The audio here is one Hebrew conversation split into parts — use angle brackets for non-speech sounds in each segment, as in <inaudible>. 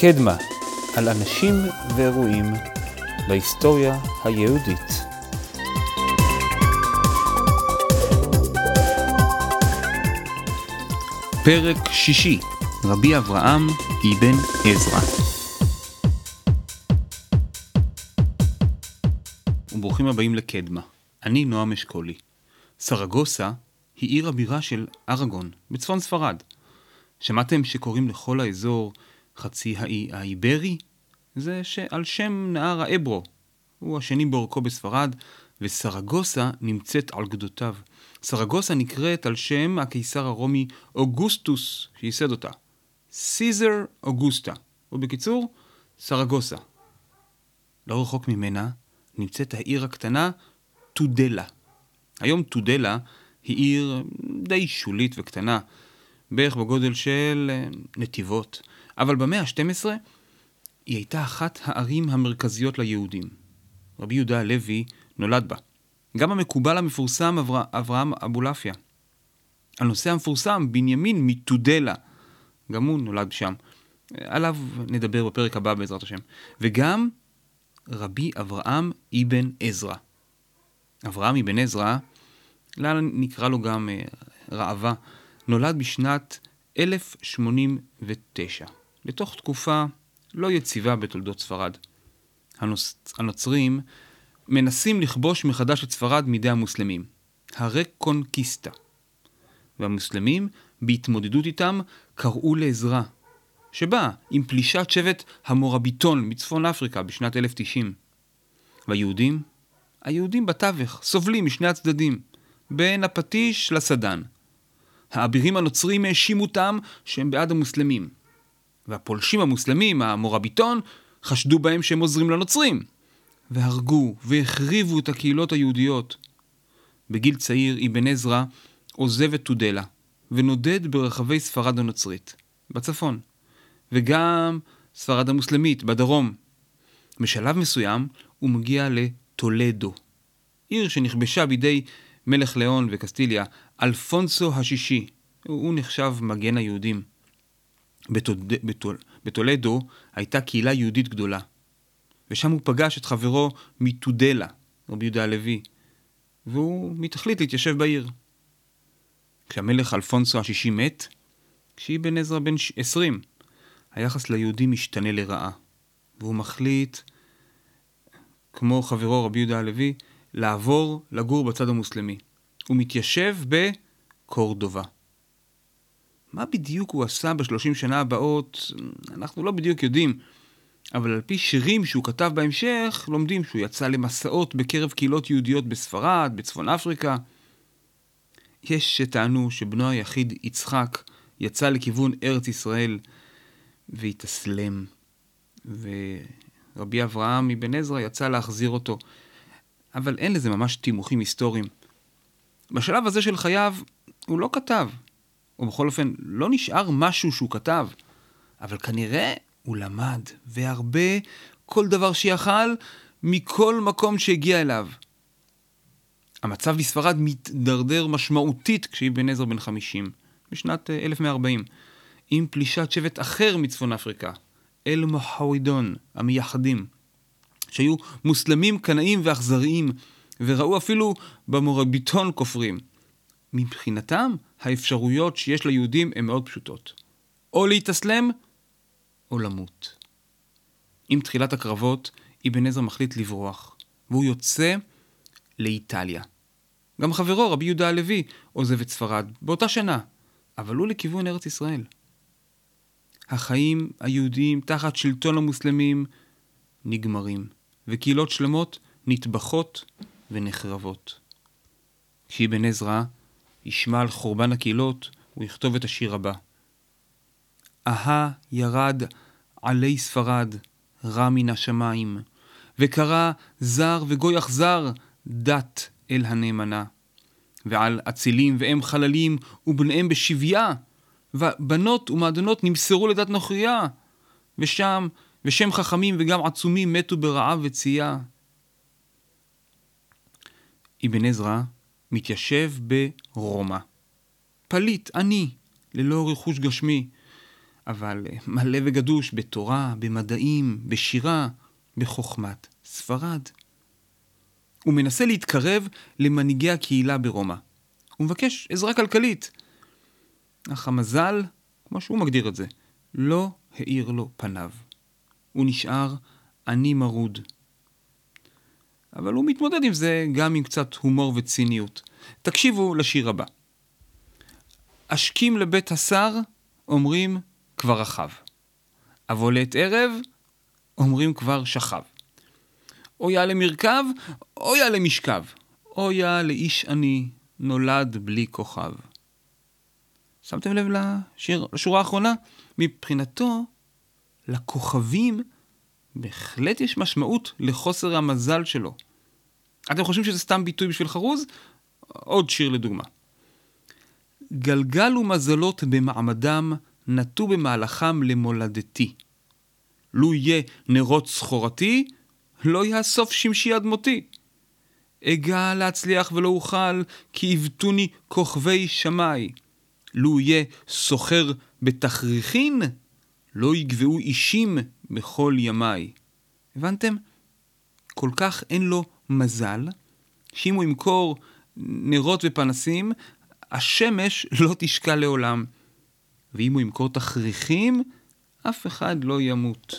קדמה, על אנשים ואירועים בהיסטוריה היהודית. פרק שישי, רבי אברהם אבן עזרא. וברוכים הבאים לקדמה. אני נועם אשכולי. סרגוסה היא עיר הבירה של ארגון, בצפון ספרד. שמעתם שקוראים לכל האזור חצי האי האיברי? זה שעל שם נהר האברו. הוא השני באורכו בספרד, וסרגוסה נמצאת על גדותיו. סרגוסה נקראת על שם הקיסר הרומי אוגוסטוס, שייסד אותה. סיזר אוגוסטה, ובקיצור, סרגוסה. לא רחוק ממנה נמצאת העיר הקטנה טודלה. היום טודלה היא עיר די שולית וקטנה, בערך בגודל של אה, נתיבות, אבל במאה ה-12 היא הייתה אחת הערים המרכזיות ליהודים. רבי יהודה הלוי נולד בה. גם המקובל המפורסם אבר... אברהם אבולעפיה. הנושא המפורסם, בנימין מטודלה, גם הוא נולד שם. עליו נדבר בפרק הבא בעזרת השם. וגם רבי אברהם אבן עזרא. אברהם אבן עזרא, לאן נקרא לו גם אה, ראווה, נולד בשנת 1089, לתוך תקופה לא יציבה בתולדות ספרד. הנוצ... הנוצרים מנסים לכבוש מחדש את ספרד מידי המוסלמים, הרקונקיסטה. והמוסלמים, בהתמודדות איתם, קראו לעזרה, שבאה עם פלישת שבט המורביטון מצפון אפריקה בשנת 1090. והיהודים? היהודים בתווך, סובלים משני הצדדים, בין הפטיש לסדן. האבירים הנוצרים האשימו אותם שהם בעד המוסלמים. והפולשים המוסלמים, המורביטון, חשדו בהם שהם עוזרים לנוצרים. והרגו והחריבו את הקהילות היהודיות. בגיל צעיר אבן עזרא עוזב את טודלה, ונודד ברחבי ספרד הנוצרית, בצפון, וגם ספרד המוסלמית, בדרום. בשלב מסוים הוא מגיע לטולדו, עיר שנכבשה בידי מלך ליאון וקסטיליה, אלפונסו השישי. הוא נחשב מגן היהודים. בטוד... בטול... בטולדו הייתה קהילה יהודית גדולה, ושם הוא פגש את חברו מטודלה, רבי יהודה הלוי, והוא מתחליט להתיישב בעיר. כשהמלך אלפונסו השישי מת, כשאבן עזרא בן עשרים, היחס ליהודים משתנה לרעה, והוא מחליט, כמו חברו רבי יהודה הלוי, לעבור לגור בצד המוסלמי. הוא מתיישב בקורדובה. מה בדיוק הוא עשה בשלושים שנה הבאות, אנחנו לא בדיוק יודעים, אבל על פי שירים שהוא כתב בהמשך, לומדים שהוא יצא למסעות בקרב קהילות יהודיות בספרד, בצפון אפריקה. יש שטענו שבנו היחיד יצחק יצא לכיוון ארץ ישראל והתאסלם, ורבי אברהם מבן עזרא יצא להחזיר אותו. אבל אין לזה ממש תימוכים היסטוריים. בשלב הזה של חייו הוא לא כתב, או בכל אופן לא נשאר משהו שהוא כתב, אבל כנראה הוא למד, והרבה, כל דבר שיכל, מכל מקום שהגיע אליו. המצב בספרד מתדרדר משמעותית כשאבן עזר בן 50, בשנת 1140, אה, עם פלישת שבט אחר מצפון אפריקה, אל מוחאוידון, המייחדים. שהיו מוסלמים, קנאים ואכזריים, וראו אפילו במורביטון כופרים. מבחינתם, האפשרויות שיש ליהודים הן מאוד פשוטות. או להתאסלם, או למות. עם תחילת הקרבות, אבן עזרא מחליט לברוח, והוא יוצא לאיטליה. גם חברו, רבי יהודה הלוי, עוזב את ספרד באותה שנה, אבל הוא לכיוון ארץ ישראל. החיים היהודיים תחת שלטון המוסלמים נגמרים. וקהילות שלמות נטבחות ונחרבות. כשאבן עזרא ישמע על חורבן הקהילות, הוא יכתוב את השיר הבא: אהה ירד עלי ספרד, רע מן השמיים, וקרא זר וגוי אכזר, דת אל הנאמנה. ועל אצילים ואם חללים ובניהם בשביה, ובנות ומעדנות נמסרו לדת נוכריה, ושם ושם חכמים וגם עצומים מתו ברעב וצייה. אבן עזרא מתיישב ברומא. פליט, עני, ללא רכוש גשמי, אבל מלא וגדוש בתורה, במדעים, בשירה, בחוכמת ספרד. הוא מנסה להתקרב למנהיגי הקהילה ברומא. הוא מבקש עזרה כלכלית. אך המזל, כמו שהוא מגדיר את זה, לא האיר לו פניו. הוא נשאר עני מרוד. אבל הוא מתמודד עם זה גם עם קצת הומור וציניות. תקשיבו לשיר הבא. אשכים לבית השר, אומרים כבר רכב. אבוא לעת ערב, אומרים כבר שכב. אויה למרכב, אויה למשכב. אויה לאיש עני, נולד בלי כוכב. שמתם לב לשיר, לשורה האחרונה? מבחינתו, לכוכבים בהחלט יש משמעות לחוסר המזל שלו. אתם חושבים שזה סתם ביטוי בשביל חרוז? עוד שיר לדוגמה. גלגל ומזלות במעמדם נטו במהלכם למולדתי. לו יהיה נרות סחורתי, לא יאסוף שמשי עד מותי. אגע להצליח ולא אוכל, כי עיוותוני כוכבי שמי. לו יהיה סוחר בתכריכין, לא יגבעו אישים בכל ימיי. הבנתם? כל כך אין לו מזל, שאם הוא ימכור נרות ופנסים, השמש לא תשקע לעולם. ואם הוא ימכור תכריכים, אף אחד לא ימות.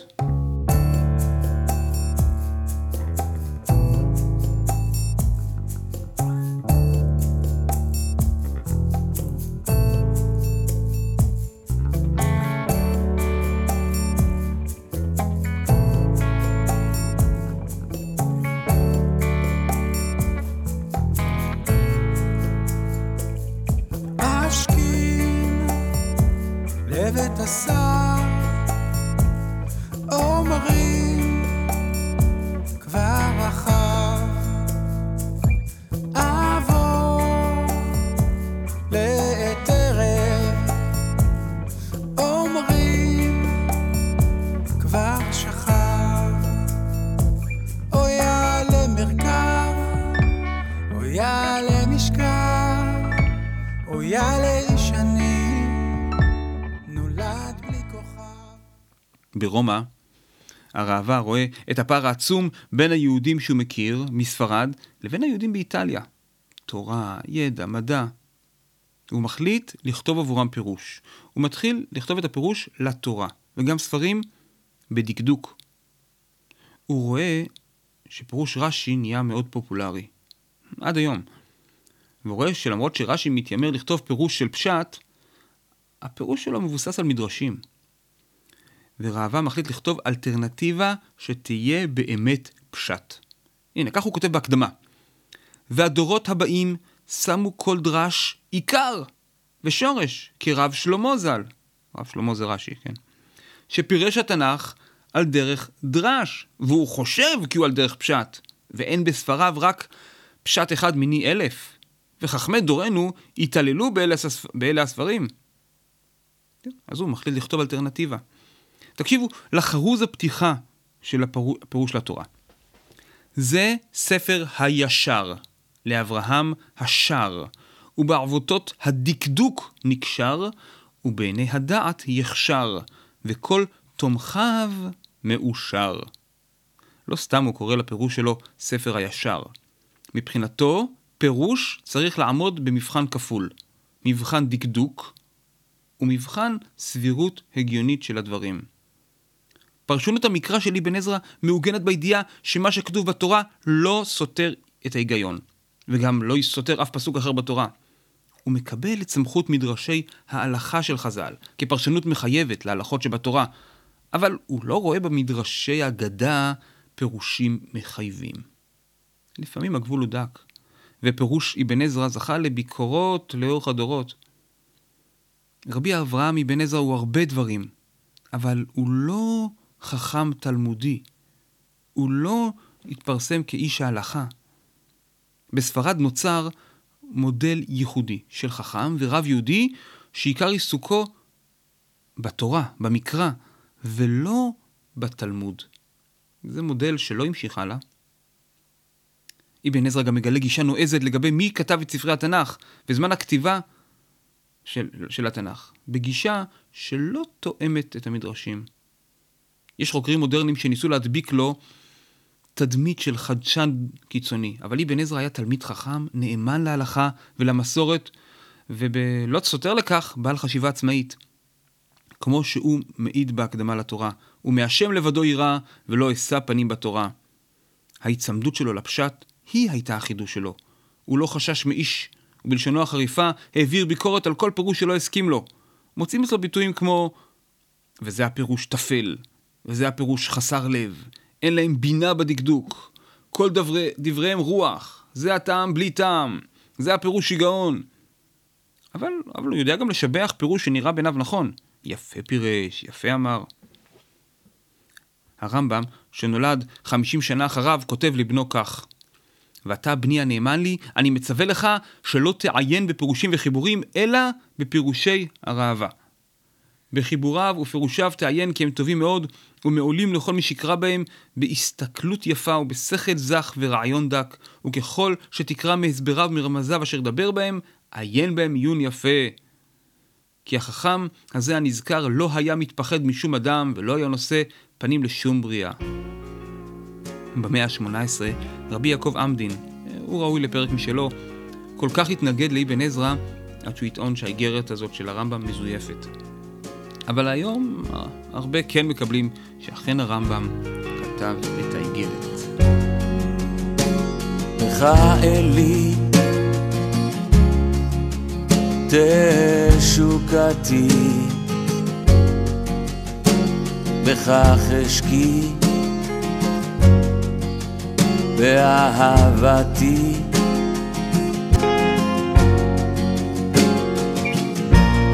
ברומא, הראווה רואה את הפער העצום בין היהודים שהוא מכיר, מספרד, לבין היהודים באיטליה. תורה, ידע, מדע. הוא מחליט לכתוב עבורם פירוש. הוא מתחיל לכתוב את הפירוש לתורה, וגם ספרים בדקדוק. הוא רואה שפירוש רש"י נהיה מאוד פופולרי. עד היום. והוא רואה שלמרות שרש"י מתיימר לכתוב פירוש של פשט, הפירוש שלו מבוסס על מדרשים. וראווה מחליט לכתוב אלטרנטיבה שתהיה באמת פשט. הנה, כך הוא כותב בהקדמה. והדורות הבאים שמו כל דרש עיקר ושורש, כרב שלמה ז"ל. רב שלמה זה רש"י, כן? שפירש התנ"ך על דרך דרש, והוא חושב כי הוא על דרך פשט, ואין בספריו רק פשט אחד מיני אלף. וחכמי דורנו התעללו באלה, הספ... באלה הספרים. אז הוא מחליט לכתוב אלטרנטיבה. תקשיבו לחרוז הפתיחה של הפירוש, לתורה. זה ספר הישר, לאברהם השר, ובעבותות הדקדוק נקשר, ובעיני הדעת יחשר, וכל תומכיו מאושר. לא סתם הוא קורא לפירוש שלו ספר הישר. מבחינתו, פירוש צריך לעמוד במבחן כפול. מבחן דקדוק ומבחן סבירות הגיונית של הדברים. פרשנות המקרא של אבן עזרא מעוגנת בידיעה שמה שכתוב בתורה לא סותר את ההיגיון, וגם לא סותר אף פסוק אחר בתורה. הוא מקבל את סמכות מדרשי ההלכה של חז"ל, כפרשנות מחייבת להלכות שבתורה, אבל הוא לא רואה במדרשי אגדה פירושים מחייבים. לפעמים הגבול הוא דק, ופירוש אבן עזרא זכה לביקורות לאורך הדורות. רבי אברהם אבן עזרא הוא הרבה דברים, אבל הוא לא חכם תלמודי. הוא לא התפרסם כאיש ההלכה. בספרד נוצר מודל ייחודי של חכם ורב יהודי שעיקר עיסוקו בתורה, במקרא, ולא בתלמוד. זה מודל שלא המשיך הלאה. אבן עזרא גם מגלה גישה נועזת לגבי מי כתב את ספרי התנ"ך, וזמן הכתיבה של, של התנ"ך, בגישה שלא תואמת את המדרשים. יש חוקרים מודרניים שניסו להדביק לו תדמית של חדשן קיצוני, אבל אבן עזרא היה תלמיד חכם, נאמן להלכה ולמסורת, ולא סותר לכך, בעל חשיבה עצמאית. כמו שהוא מעיד בהקדמה לתורה, ומהשם לבדו יירא, ולא אשא פנים בתורה. ההיצמדות שלו לפשט, היא הייתה החידוש שלו. הוא לא חשש מאיש, ובלשונו החריפה העביר ביקורת על כל פירוש שלא הסכים לו. מוצאים אצלו ביטויים כמו וזה הפירוש טפל, וזה הפירוש חסר לב, אין להם בינה בדקדוק, כל דברי, דבריהם רוח, זה הטעם בלי טעם, זה הפירוש שיגעון. אבל, אבל הוא יודע גם לשבח פירוש שנראה בעיניו נכון. יפה פירש, יפה אמר. הרמב"ם, שנולד 50 שנה אחריו, כותב לבנו כך: ואתה, בני הנאמן לי, אני מצווה לך שלא תעיין בפירושים וחיבורים, אלא בפירושי הראווה. בחיבוריו ופירושיו תעיין כי הם טובים מאוד, ומעולים לכל מי שיקרא בהם, בהסתכלות יפה ובשכל זך ורעיון דק, וככל שתקרא מהסבריו מרמזיו אשר דבר בהם, עיין בהם עיון יפה. כי החכם הזה הנזכר לא היה מתפחד משום אדם, ולא היה נושא פנים לשום בריאה. במאה ה-18, רבי יעקב עמדין, הוא ראוי לפרק משלו, כל כך התנגד לאבן עזרא, עד שהוא יטעון שהאיגרת הזאת של הרמב"ם מזויפת. אבל היום הרבה כן מקבלים שאכן הרמב"ם כתב את האיגרת. אלי תשוקתי בכך אשקי באהבתי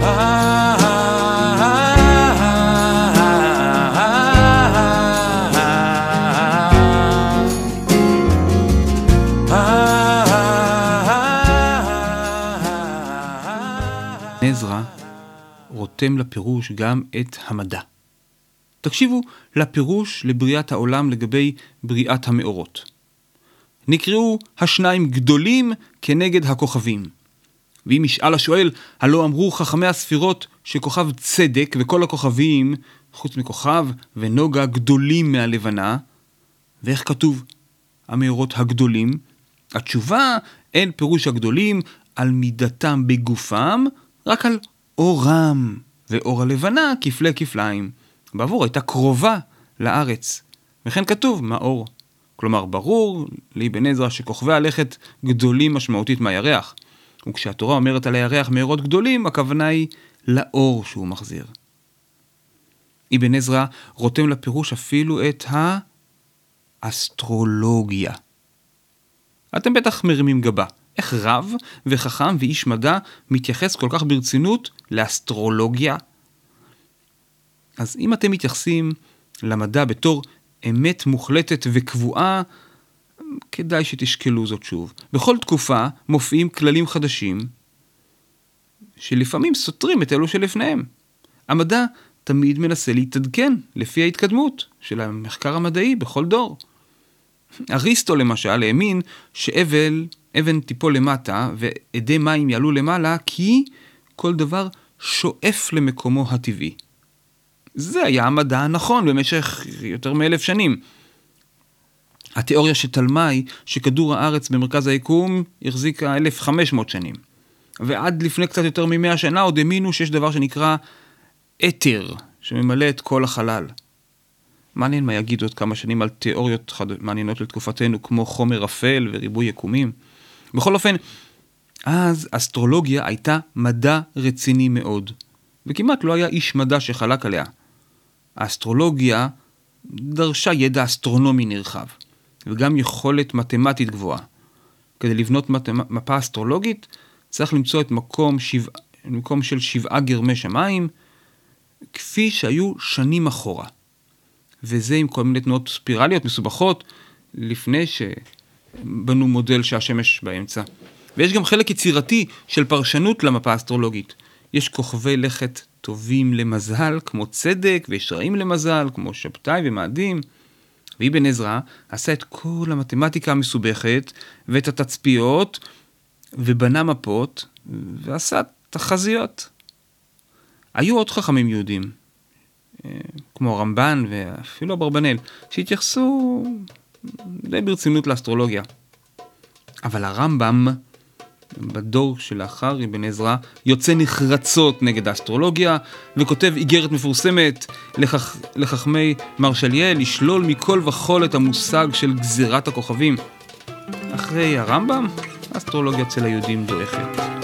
עזרא רותם לפירוש גם את המדע. תקשיבו לפירוש לבריאת העולם לגבי בריאת המאורות. נקראו השניים גדולים כנגד הכוכבים. ואם ישאל השואל, הלא אמרו חכמי הספירות שכוכב צדק וכל הכוכבים, חוץ מכוכב ונוגה, גדולים מהלבנה, ואיך כתוב המאורות הגדולים? התשובה, אין פירוש הגדולים על מידתם בגופם, רק על אורם, ואור הלבנה כפלי כפליים. בעבור הייתה קרובה לארץ, וכן כתוב מאור. כלומר, ברור לאבן עזרא שכוכבי הלכת גדולים משמעותית מהירח. וכשהתורה אומרת על הירח מאורות גדולים, הכוונה היא לאור שהוא מחזיר. אבן עזרא רותם לפירוש אפילו את האסטרולוגיה. אתם בטח מרימים גבה. איך רב וחכם ואיש מדע מתייחס כל כך ברצינות לאסטרולוגיה? אז אם אתם מתייחסים למדע בתור אמת מוחלטת וקבועה, כדאי שתשקלו זאת שוב. בכל תקופה מופיעים כללים חדשים, שלפעמים סותרים את אלו שלפניהם. המדע תמיד מנסה להתעדכן לפי ההתקדמות של המחקר המדעי בכל דור. אריסטו למשל האמין שאבל, אבן תיפול למטה ואדי מים יעלו למעלה כי כל דבר שואף למקומו הטבעי. זה היה המדע הנכון במשך יותר מאלף שנים. התיאוריה שתלמי, שכדור הארץ במרכז היקום, החזיקה 1,500 שנים. ועד לפני קצת יותר מ-100 שנה עוד האמינו שיש דבר שנקרא אתר, שממלא את כל החלל. מעניין מה יגידו עוד כמה שנים על תיאוריות חד... מעניינות לתקופתנו, כמו חומר אפל וריבוי יקומים. בכל אופן, אז אסטרולוגיה הייתה מדע רציני מאוד, וכמעט לא היה איש מדע שחלק עליה. האסטרולוגיה דרשה ידע אסטרונומי נרחב, וגם יכולת מתמטית גבוהה. כדי לבנות מפה אסטרולוגית, צריך למצוא את מקום, שבע, מקום של שבעה גרמי שמיים, כפי שהיו שנים אחורה. וזה עם כל מיני תנועות ספירליות מסובכות, לפני שבנו מודל שהשמש באמצע. ויש גם חלק יצירתי של פרשנות למפה האסטרולוגית. יש כוכבי לכת טובים למזל, כמו צדק, ויש רעים למזל, כמו שבתאי ומאדים. ואבן עזרא עשה את כל המתמטיקה המסובכת, ואת התצפיות, ובנה מפות, ועשה תחזיות. היו עוד חכמים יהודים, אה, כמו הרמב"ן ואפילו אברבנאל, שהתייחסו די ברצינות לאסטרולוגיה. אבל הרמב"ם, בדור שלאחר אבן עזרא, יוצא נחרצות נגד האסטרולוגיה, וכותב איגרת מפורסמת לחכ... לחכמי מרשליאל לשלול מכל וכול את המושג של גזירת הכוכבים. אחרי הרמב"ם, האסטרולוגיה אצל היהודים דועכת.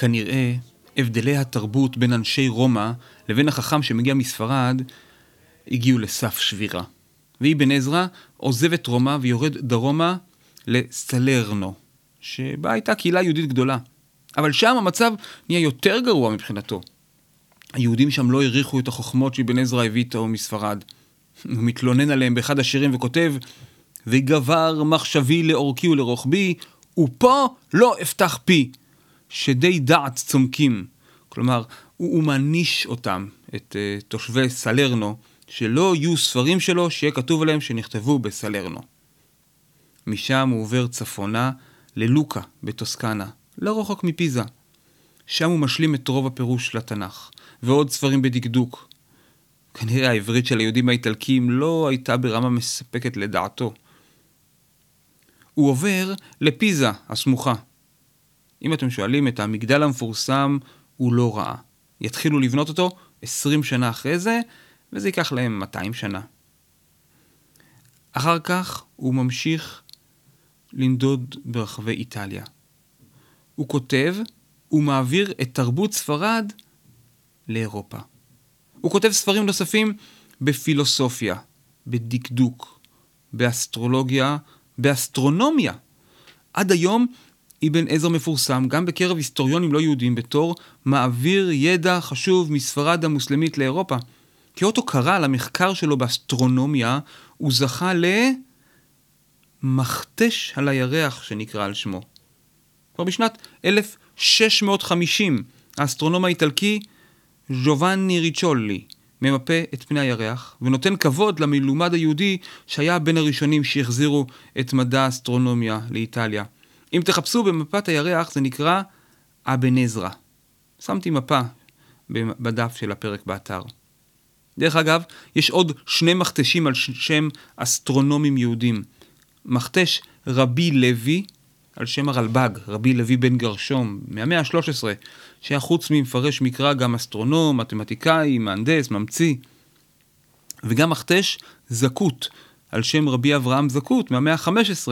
כנראה הבדלי התרבות בין אנשי רומא לבין החכם שמגיע מספרד הגיעו לסף שבירה. ואבן עזרא עוזב את רומא ויורד דרומה לסלרנו, שבה הייתה קהילה יהודית גדולה. אבל שם המצב נהיה יותר גרוע מבחינתו. היהודים שם לא העריכו את החוכמות שאבן עזרא הביא איתו מספרד. הוא מתלונן עליהם באחד השירים וכותב וגבר מחשבי לאורכי ולרוחבי, ופה לא אפתח פי. שדי דעת צומקים. כלומר, הוא, מעניש אותם, את uh, תושבי סלרנו, שלא יהיו ספרים שלו שיהיה כתוב עליהם שנכתבו בסלרנו. משם הוא עובר צפונה ללוקה בטוסקנה, לא רחוק מפיזה. שם הוא משלים את רוב הפירוש לתנ"ך, ועוד ספרים בדקדוק. כנראה העברית של היהודים האיטלקים לא הייתה ברמה מספקת לדעתו. הוא עובר לפיזה הסמוכה, אם אתם שואלים, את המגדל המפורסם הוא לא רע. יתחילו לבנות אותו 20 שנה אחרי זה, וזה ייקח להם 200 שנה. אחר כך הוא ממשיך לנדוד ברחבי איטליה. הוא כותב, הוא מעביר את תרבות ספרד לאירופה. הוא כותב ספרים נוספים בפילוסופיה, בדקדוק, באסטרולוגיה, באסטרונומיה. עד היום אבן עזר מפורסם גם בקרב היסטוריונים לא יהודים בתור מעביר ידע חשוב מספרד המוסלמית לאירופה. כאות הוקרה למחקר שלו באסטרונומיה, הוא זכה למכתש על הירח שנקרא על שמו. כבר בשנת 1650 האסטרונום האיטלקי ז'ובאני ריצ'ולי ממפה את פני הירח ונותן כבוד למלומד היהודי שהיה בין הראשונים שהחזירו את מדע האסטרונומיה לאיטליה. אם תחפשו במפת הירח זה נקרא אבן עזרא. שמתי מפה בדף של הפרק באתר. דרך אגב, יש עוד שני מכתשים על שם אסטרונומים יהודים. מכתש רבי לוי, על שם הרלב"ג, רבי לוי בן גרשום, מהמאה ה-13, שהיה חוץ ממפרש מקרא גם אסטרונום, מתמטיקאי, מהנדס, ממציא. וגם מכתש זכות, על שם רבי אברהם זכות, מהמאה ה-15,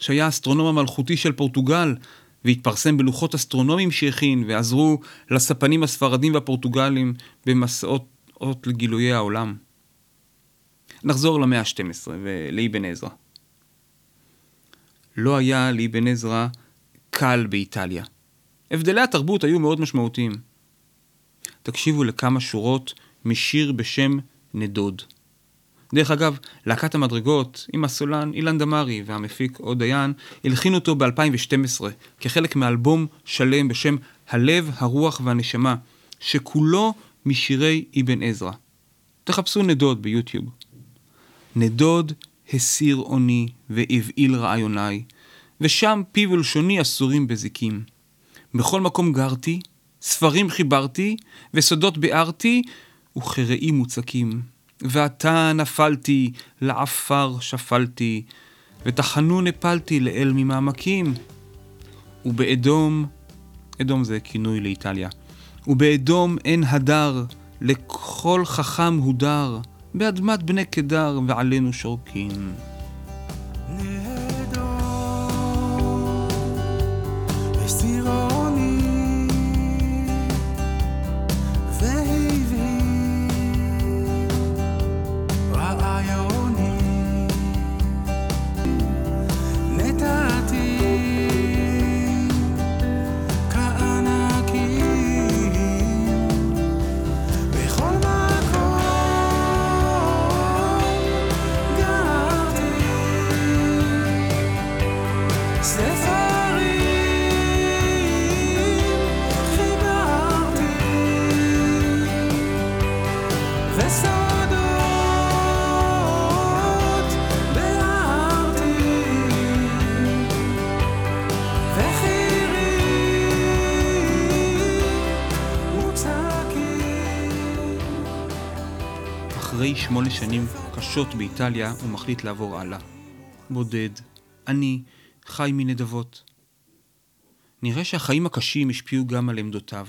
שהיה האסטרונום המלכותי של פורטוגל, והתפרסם בלוחות אסטרונומיים שהכין, ועזרו לספנים הספרדים והפורטוגלים במסעות לגילויי העולם. נחזור למאה ה-12 ולאבן עזרא. לא היה לאבן עזרא קל באיטליה. הבדלי התרבות היו מאוד משמעותיים. תקשיבו לכמה שורות משיר בשם נדוד. דרך אגב, להקת המדרגות עם הסולן אילן דמארי והמפיק עוד דיין הלחינו אותו ב-2012 כחלק מאלבום שלם בשם הלב, הרוח והנשמה, שכולו משירי אבן עזרא. תחפשו נדוד ביוטיוב. נדוד הסיר אוני והבעיל רעיוני, ושם פיו ולשוני אסורים בזיקים. בכל מקום גרתי, ספרים חיברתי, וסודות ביארתי, וכרעי מוצקים. ועתה נפלתי, לעפר שפלתי, ותחנון הפלתי לאל ממעמקים. ובאדום, אדום זה כינוי לאיטליה, ובאדום אין הדר, לכל חכם הודר, באדמת בני קדר ועלינו שורקים. אחרי שמונה שנים קשות באיטליה, הוא מחליט לעבור הלאה. בודד, עני, חי מנדבות. נראה שהחיים הקשים השפיעו גם על עמדותיו.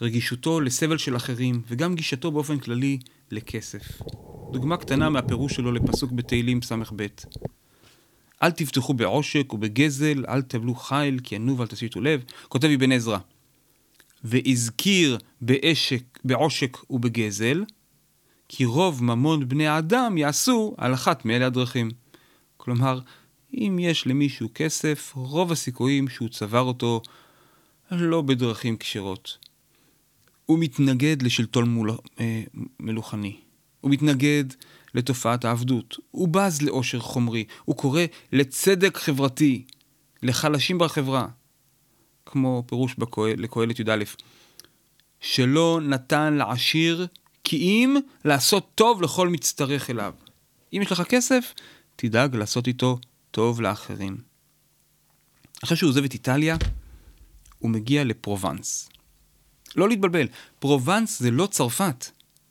רגישותו לסבל של אחרים, וגם גישתו באופן כללי לכסף. דוגמה קטנה מהפירוש שלו לפסוק בתהילים ס"ב: אל תבטחו בעושק ובגזל, אל תבלו חיל, כי ענו ואל תסיתו לב. כותב אבן עזרא, והזכיר בעושק ובגזל, כי רוב ממון בני האדם יעשו על אחת מאלה הדרכים. כלומר, אם יש למישהו כסף, רוב הסיכויים שהוא צבר אותו לא בדרכים כשרות. הוא מתנגד לשלטון מול... אה, מלוכני. הוא מתנגד לתופעת העבדות. הוא בז לאושר חומרי. הוא קורא לצדק חברתי, לחלשים בחברה. כמו פירוש לקהלת י"א, שלא נתן לעשיר כי אם לעשות טוב לכל מצטרך אליו. אם יש לך כסף, תדאג לעשות איתו טוב לאחרים. אחרי שהוא עוזב את איטליה, הוא מגיע לפרובנס. לא להתבלבל, פרובנס זה לא צרפת.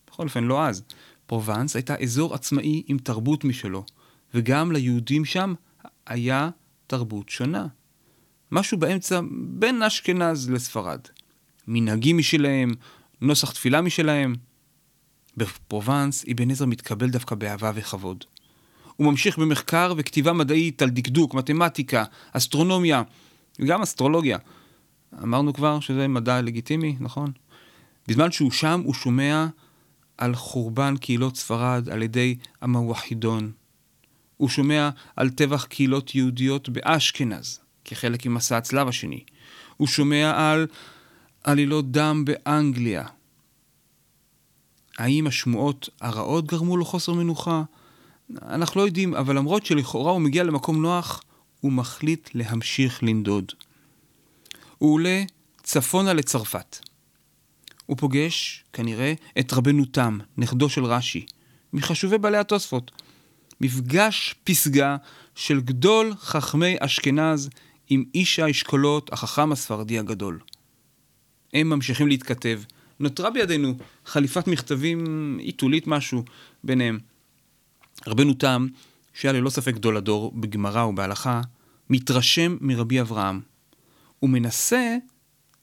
בכל אופן, לא אז. פרובנס הייתה אזור עצמאי עם תרבות משלו, וגם ליהודים שם היה תרבות שונה. משהו באמצע בין אשכנז לספרד. מנהגים משלהם, נוסח תפילה משלהם. בפרובנס אבן עזרא מתקבל דווקא באהבה וכבוד. הוא ממשיך במחקר וכתיבה מדעית על דקדוק, מתמטיקה, אסטרונומיה וגם אסטרולוגיה. אמרנו כבר שזה מדע לגיטימי, נכון? בזמן שהוא שם הוא שומע על חורבן קהילות ספרד על ידי המוואחידון. הוא שומע על טבח קהילות יהודיות באשכנז, כחלק ממסע הצלב השני. הוא שומע על עלילות דם באנגליה. האם השמועות הרעות גרמו לו חוסר מנוחה? אנחנו לא יודעים, אבל למרות שלכאורה הוא מגיע למקום נוח, הוא מחליט להמשיך לנדוד. הוא עולה צפונה לצרפת. הוא פוגש, כנראה, את רבנו תם, נכדו של רש"י, מחשובי בעלי התוספות. מפגש פסגה של גדול חכמי אשכנז עם איש האשכולות, החכם הספרדי הגדול. הם ממשיכים להתכתב. נותרה בידינו חליפת מכתבים עיתולית משהו ביניהם. רבנו תם, שהיה ללא ספק גדול הדור בגמרא ובהלכה, מתרשם מרבי אברהם. הוא מנסה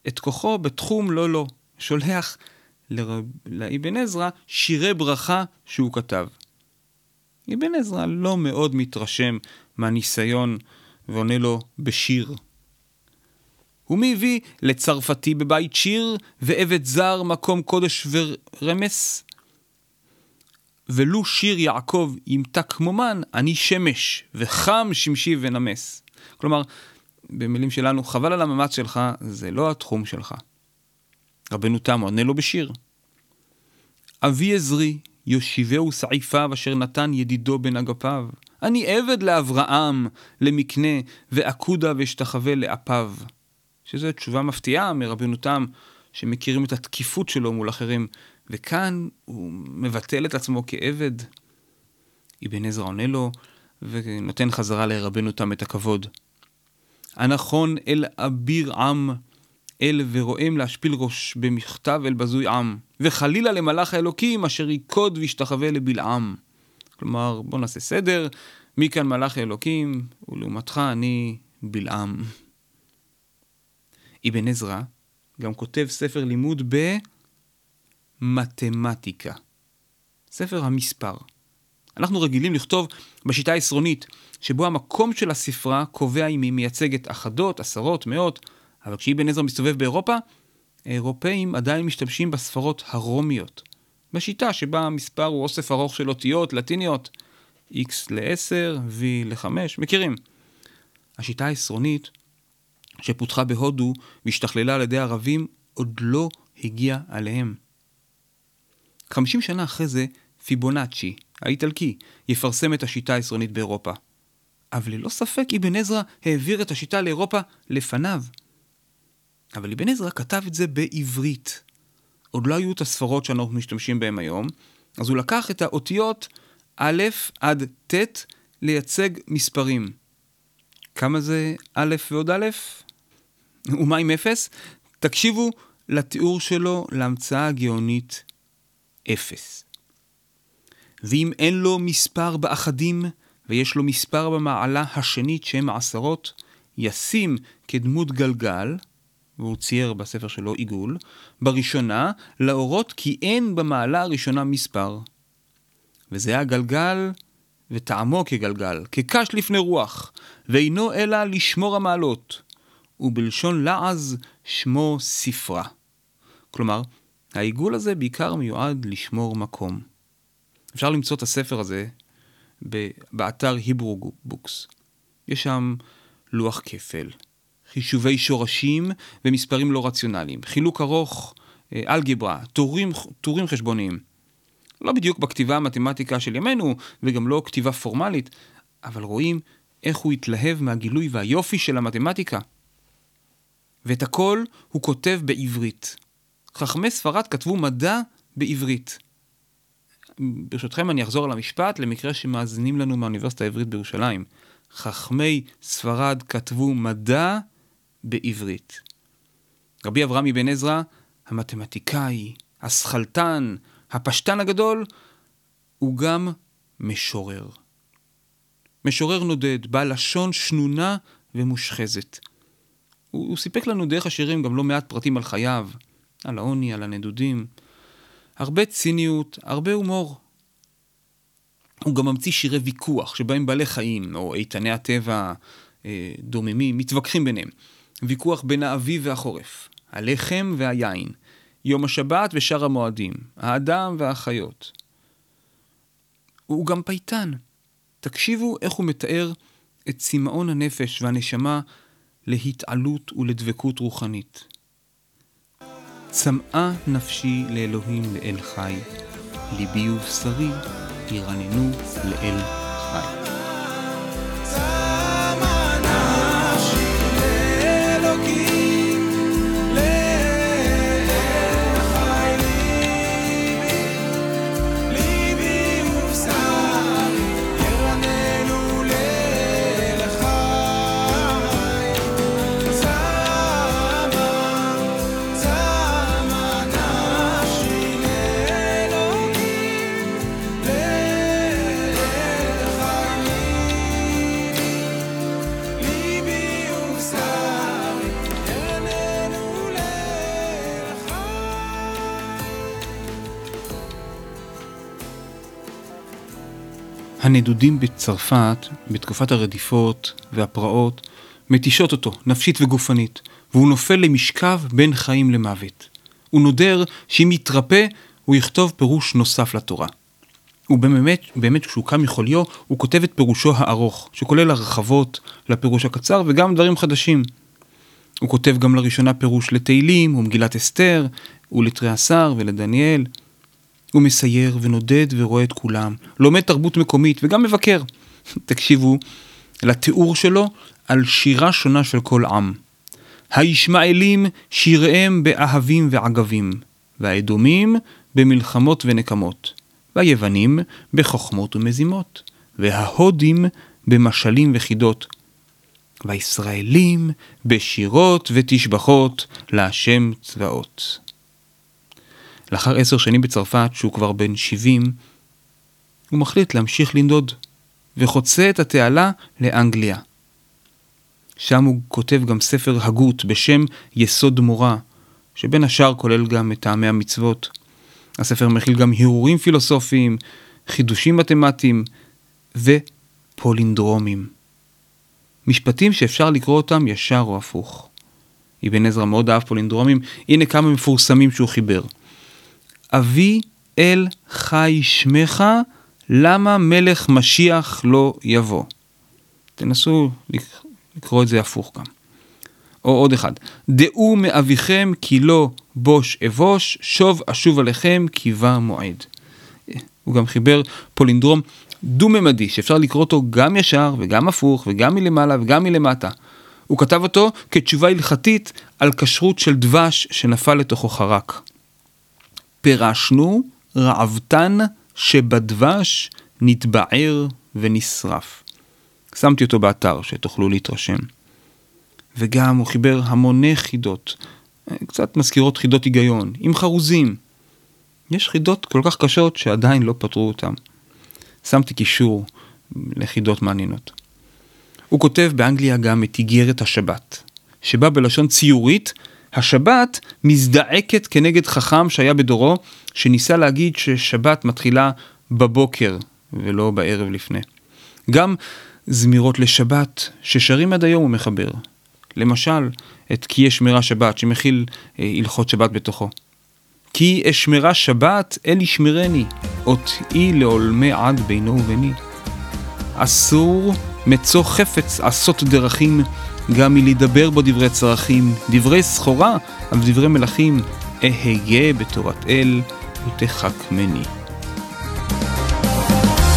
את כוחו בתחום לא לא. שולח לרב... לאבן עזרא שירי ברכה שהוא כתב. אבן עזרא לא מאוד מתרשם מהניסיון ועונה לו בשיר. ומי הביא לצרפתי בבית שיר, ועבד זר מקום קודש ורמס? ולו שיר יעקב ימתק כמו מן, אני שמש, וחם שמשי ונמס. כלומר, במילים שלנו, חבל על המאמץ שלך, זה לא התחום שלך. רבנו תם עונה לו בשיר. אבי עזרי, יושיבהו סעיפיו אשר נתן ידידו בין אגפיו. אני עבד לאברהם, למקנה, ועקודה ואשתחווה לאפיו. שזו תשובה מפתיעה מרבנו תם, שמכירים את התקיפות שלו מול אחרים, וכאן הוא מבטל את עצמו כעבד. אבן עזרא עונה לו, ונותן חזרה לרבנו תם את הכבוד. הנכון אל אביר עם, אל ורועם להשפיל ראש במכתב אל בזוי עם, וחלילה למלאך האלוקים אשר ייכוד וישתחווה לבלעם. כלומר, בוא נעשה סדר, מי כאן מלאך האלוקים, ולעומתך אני בלעם. אבן עזרא גם כותב ספר לימוד במתמטיקה. ספר המספר. אנחנו רגילים לכתוב בשיטה העשרונית, שבו המקום של הספרה קובע אם היא מייצגת אחדות, עשרות, מאות, אבל כשאבן עזרא מסתובב באירופה, האירופאים עדיין משתמשים בספרות הרומיות. בשיטה שבה המספר הוא אוסף ארוך של אותיות לטיניות, x ל-10, v ל-5, מכירים. השיטה העשרונית שפותחה בהודו והשתכללה על ידי ערבים, עוד לא הגיעה עליהם. 50 שנה אחרי זה, פיבונאצ'י, האיטלקי, יפרסם את השיטה העשרונית באירופה. אבל ללא ספק אבן עזרא העביר את השיטה לאירופה לפניו. אבל אבן עזרא כתב את זה בעברית. עוד לא היו את הספרות שאנחנו משתמשים בהן היום, אז הוא לקח את האותיות א' עד ט' לייצג מספרים. כמה זה א' ועוד א'? ומה עם אפס? תקשיבו לתיאור שלו להמצאה הגאונית אפס. ואם אין לו מספר באחדים, ויש לו מספר במעלה השנית שהם עשרות, ישים כדמות גלגל, והוא צייר בספר שלו עיגול, בראשונה, להורות כי אין במעלה הראשונה מספר. וזה הגלגל, וטעמו כגלגל, כקש לפני רוח, ואינו אלא לשמור המעלות, ובלשון לעז שמו ספרה. כלומר, העיגול הזה בעיקר מיועד לשמור מקום. אפשר למצוא את הספר הזה באתר היברו בוקס. יש שם לוח כפל, חישובי שורשים ומספרים לא רציונליים, חילוק ארוך, אה, אלגברה, טורים, טורים חשבוניים. לא בדיוק בכתיבה המתמטיקה של ימינו, וגם לא כתיבה פורמלית, אבל רואים איך הוא התלהב מהגילוי והיופי של המתמטיקה. ואת הכל הוא כותב בעברית. חכמי ספרד כתבו מדע בעברית. ברשותכם אני אחזור על המשפט למקרה שמאזינים לנו מהאוניברסיטה העברית בירושלים. חכמי ספרד כתבו מדע בעברית. רבי אברהם אבן עזרא, המתמטיקאי, השכלתן, הפשטן הגדול, הוא גם משורר. משורר נודד, בעל לשון שנונה ומושחזת. הוא, הוא סיפק לנו דרך השירים גם לא מעט פרטים על חייו, על העוני, על הנדודים. הרבה ציניות, הרבה הומור. הוא גם ממציא שירי ויכוח, שבהם בעלי חיים, או איתני הטבע אה, דוממים, מתווכחים ביניהם. ויכוח בין האביב והחורף, הלחם והיין, יום השבת ושאר המועדים, האדם והחיות. הוא גם פייטן. תקשיבו איך הוא מתאר את צמאון הנפש והנשמה להתעלות ולדבקות רוחנית. צמאה נפשי לאלוהים לאל חי, ליבי ובשרי ירננו לאל חי. הנדודים בצרפת, בתקופת הרדיפות והפרעות, מתישות אותו, נפשית וגופנית, והוא נופל למשכב בין חיים למוות. הוא נודר שאם יתרפא, הוא יכתוב פירוש נוסף לתורה. ובאמת, באמת כשהוא קם מחוליו, הוא כותב את פירושו הארוך, שכולל הרחבות לפירוש הקצר וגם דברים חדשים. הוא כותב גם לראשונה פירוש לתהילים ומגילת אסתר, ולתריעשר ולדניאל. הוא מסייר ונודד ורואה את כולם, לומד תרבות מקומית וגם מבקר. <laughs> תקשיבו לתיאור שלו על שירה שונה של כל עם. הישמעאלים שיריהם באהבים ועגבים, והאדומים במלחמות ונקמות, והיוונים בחוכמות ומזימות, וההודים במשלים וחידות, והישראלים בשירות ותשבחות להשם צבאות. לאחר עשר שנים בצרפת, שהוא כבר בן 70, הוא מחליט להמשיך לנדוד, וחוצה את התעלה לאנגליה. שם הוא כותב גם ספר הגות בשם יסוד מורה, שבין השאר כולל גם את טעמי המצוות. הספר מכיל גם הרהורים פילוסופיים, חידושים מתמטיים ופולינדרומים. משפטים שאפשר לקרוא אותם ישר או הפוך. אבן עזרא מאוד אהב פולינדרומים, הנה כמה מפורסמים שהוא חיבר. אבי אל חי שמך, למה מלך משיח לא יבוא? תנסו לקרוא את זה הפוך גם. או עוד אחד, דעו מאביכם כי לא בוש אבוש, שוב אשוב עליכם כי בא מועד. הוא גם חיבר פולינדרום דו-ממדי, שאפשר לקרוא אותו גם ישר וגם הפוך וגם מלמעלה וגם מלמטה. הוא כתב אותו כתשובה הלכתית על כשרות של דבש שנפל לתוכו חרק. פירשנו רעבתן שבדבש נתבער ונשרף. שמתי אותו באתר שתוכלו להתרשם. וגם הוא חיבר המוני חידות, קצת מזכירות חידות היגיון, עם חרוזים. יש חידות כל כך קשות שעדיין לא פתרו אותם. שמתי קישור לחידות מעניינות. הוא כותב באנגליה גם את איגרת השבת, שבה בלשון ציורית, השבת מזדעקת כנגד חכם שהיה בדורו, שניסה להגיד ששבת מתחילה בבוקר ולא בערב לפני. גם זמירות לשבת ששרים עד היום הוא מחבר. למשל, את כי אשמרה שבת, שמכיל אה, הלכות שבת בתוכו. כי אשמרה שבת, אל ישמרני, אותי לעולמי עד בינו וביני. אסור מצוא חפץ עשות דרכים, גם מלדבר בו דברי צרכים, דברי סחורה, אבל דברי מלכים, אהיה בתורת אל ותחכמני.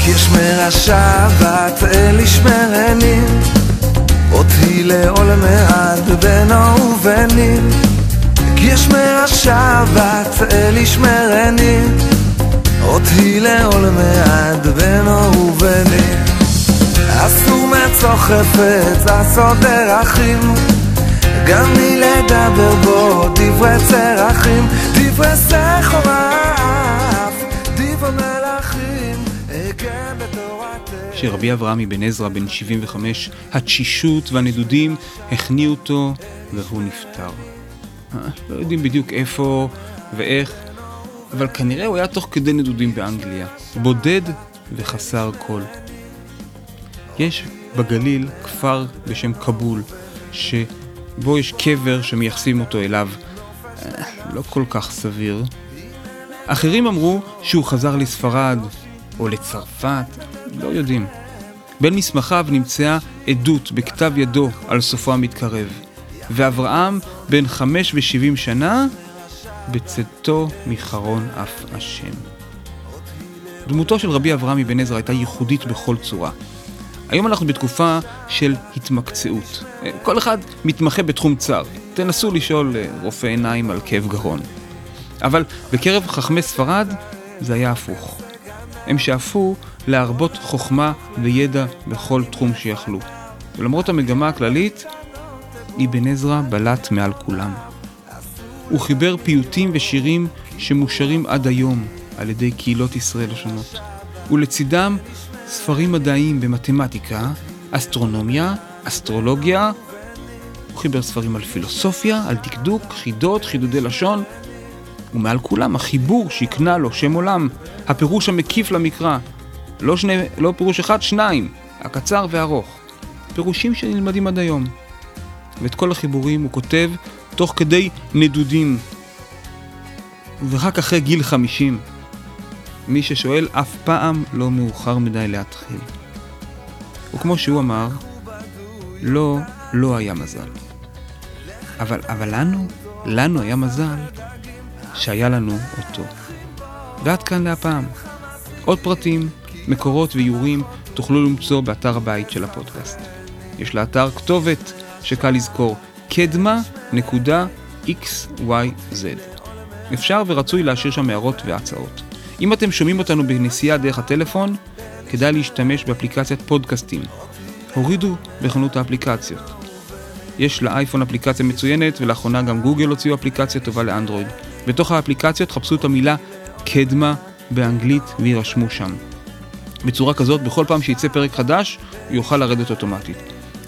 כי אשמרה שבת אל ישמרני אותי לעולמי עד בינו וביני כי ישמר השבת אל ישמרני אותי לעולמי עד בינו וביני אסור מצוא חפץ לעשות דרכים. גם מלדבר בו דברי צרכים. דברי סחורה אף דברי מלכים אגן בתורתך שרבי אברהם אבן עזרא בן 75, התשישות והנדודים הכניעו אותו והוא נפטר. אה, לא יודעים בדיוק איפה ואיך, אבל כנראה הוא היה תוך כדי נדודים באנגליה, בודד וחסר קול. יש בגליל כפר בשם כבול, שבו יש קבר שמייחסים אותו אליו. אה, לא כל כך סביר. אחרים אמרו שהוא חזר לספרד או לצרפת, לא יודעים. בין מסמכיו נמצאה עדות בכתב ידו על סופו המתקרב, ואברהם, בן חמש ושבעים שנה, בצאתו מחרון אף השם. דמותו של רבי אברהם אבן עזרא הייתה ייחודית בכל צורה. היום אנחנו בתקופה של התמקצעות. כל אחד מתמחה בתחום צר. תנסו לשאול אה, רופא עיניים על כאב גרון. אבל בקרב חכמי ספרד זה היה הפוך. הם שאפו להרבות חוכמה וידע בכל תחום שיכלו. ולמרות המגמה הכללית, אבן עזרא בלט מעל כולם. הוא חיבר פיוטים ושירים שמושרים עד היום על ידי קהילות ישראל השונות. ולצידם ספרים מדעיים במתמטיקה, אסטרונומיה, אסטרולוגיה. הוא חיבר ספרים על פילוסופיה, על דקדוק, חידות, חידודי לשון. ומעל כולם החיבור שהקנה לו שם עולם, הפירוש המקיף למקרא. לא, שני, לא פירוש אחד, שניים, הקצר והארוך. פירושים שנלמדים עד היום. ואת כל החיבורים הוא כותב תוך כדי נדודים. ורק אחרי גיל 50. מי ששואל, אף פעם לא מאוחר מדי להתחיל. וכמו שהוא אמר, לא, לא היה מזל. אבל, אבל לנו, לנו היה מזל שהיה לנו אותו. ועד כאן להפעם. עוד פרטים, מקורות ואיורים תוכלו למצוא באתר הבית של הפודקאסט. יש לאתר כתובת שקל לזכור, קדמה.xyz. אפשר ורצוי להשאיר שם הערות והצעות. אם אתם שומעים אותנו בנסיעה דרך הטלפון, כדאי להשתמש באפליקציית פודקאסטים. הורידו בחנות האפליקציות. יש לאייפון אפליקציה מצוינת, ולאחרונה גם גוגל הוציאו אפליקציה טובה לאנדרואיד. בתוך האפליקציות חפשו את המילה קדמה באנגלית ויירשמו שם. בצורה כזאת, בכל פעם שיצא פרק חדש, הוא יוכל לרדת אוטומטית.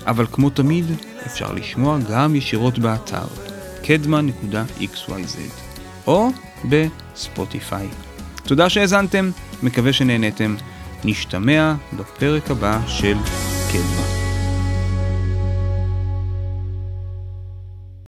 אבל כמו תמיד, אפשר לשמוע גם ישירות באתר קדמה.xyz או בספוטיפיי. תודה שהאזנתם, מקווה שנהנתם. נשתמע בפרק הבא של קדמה.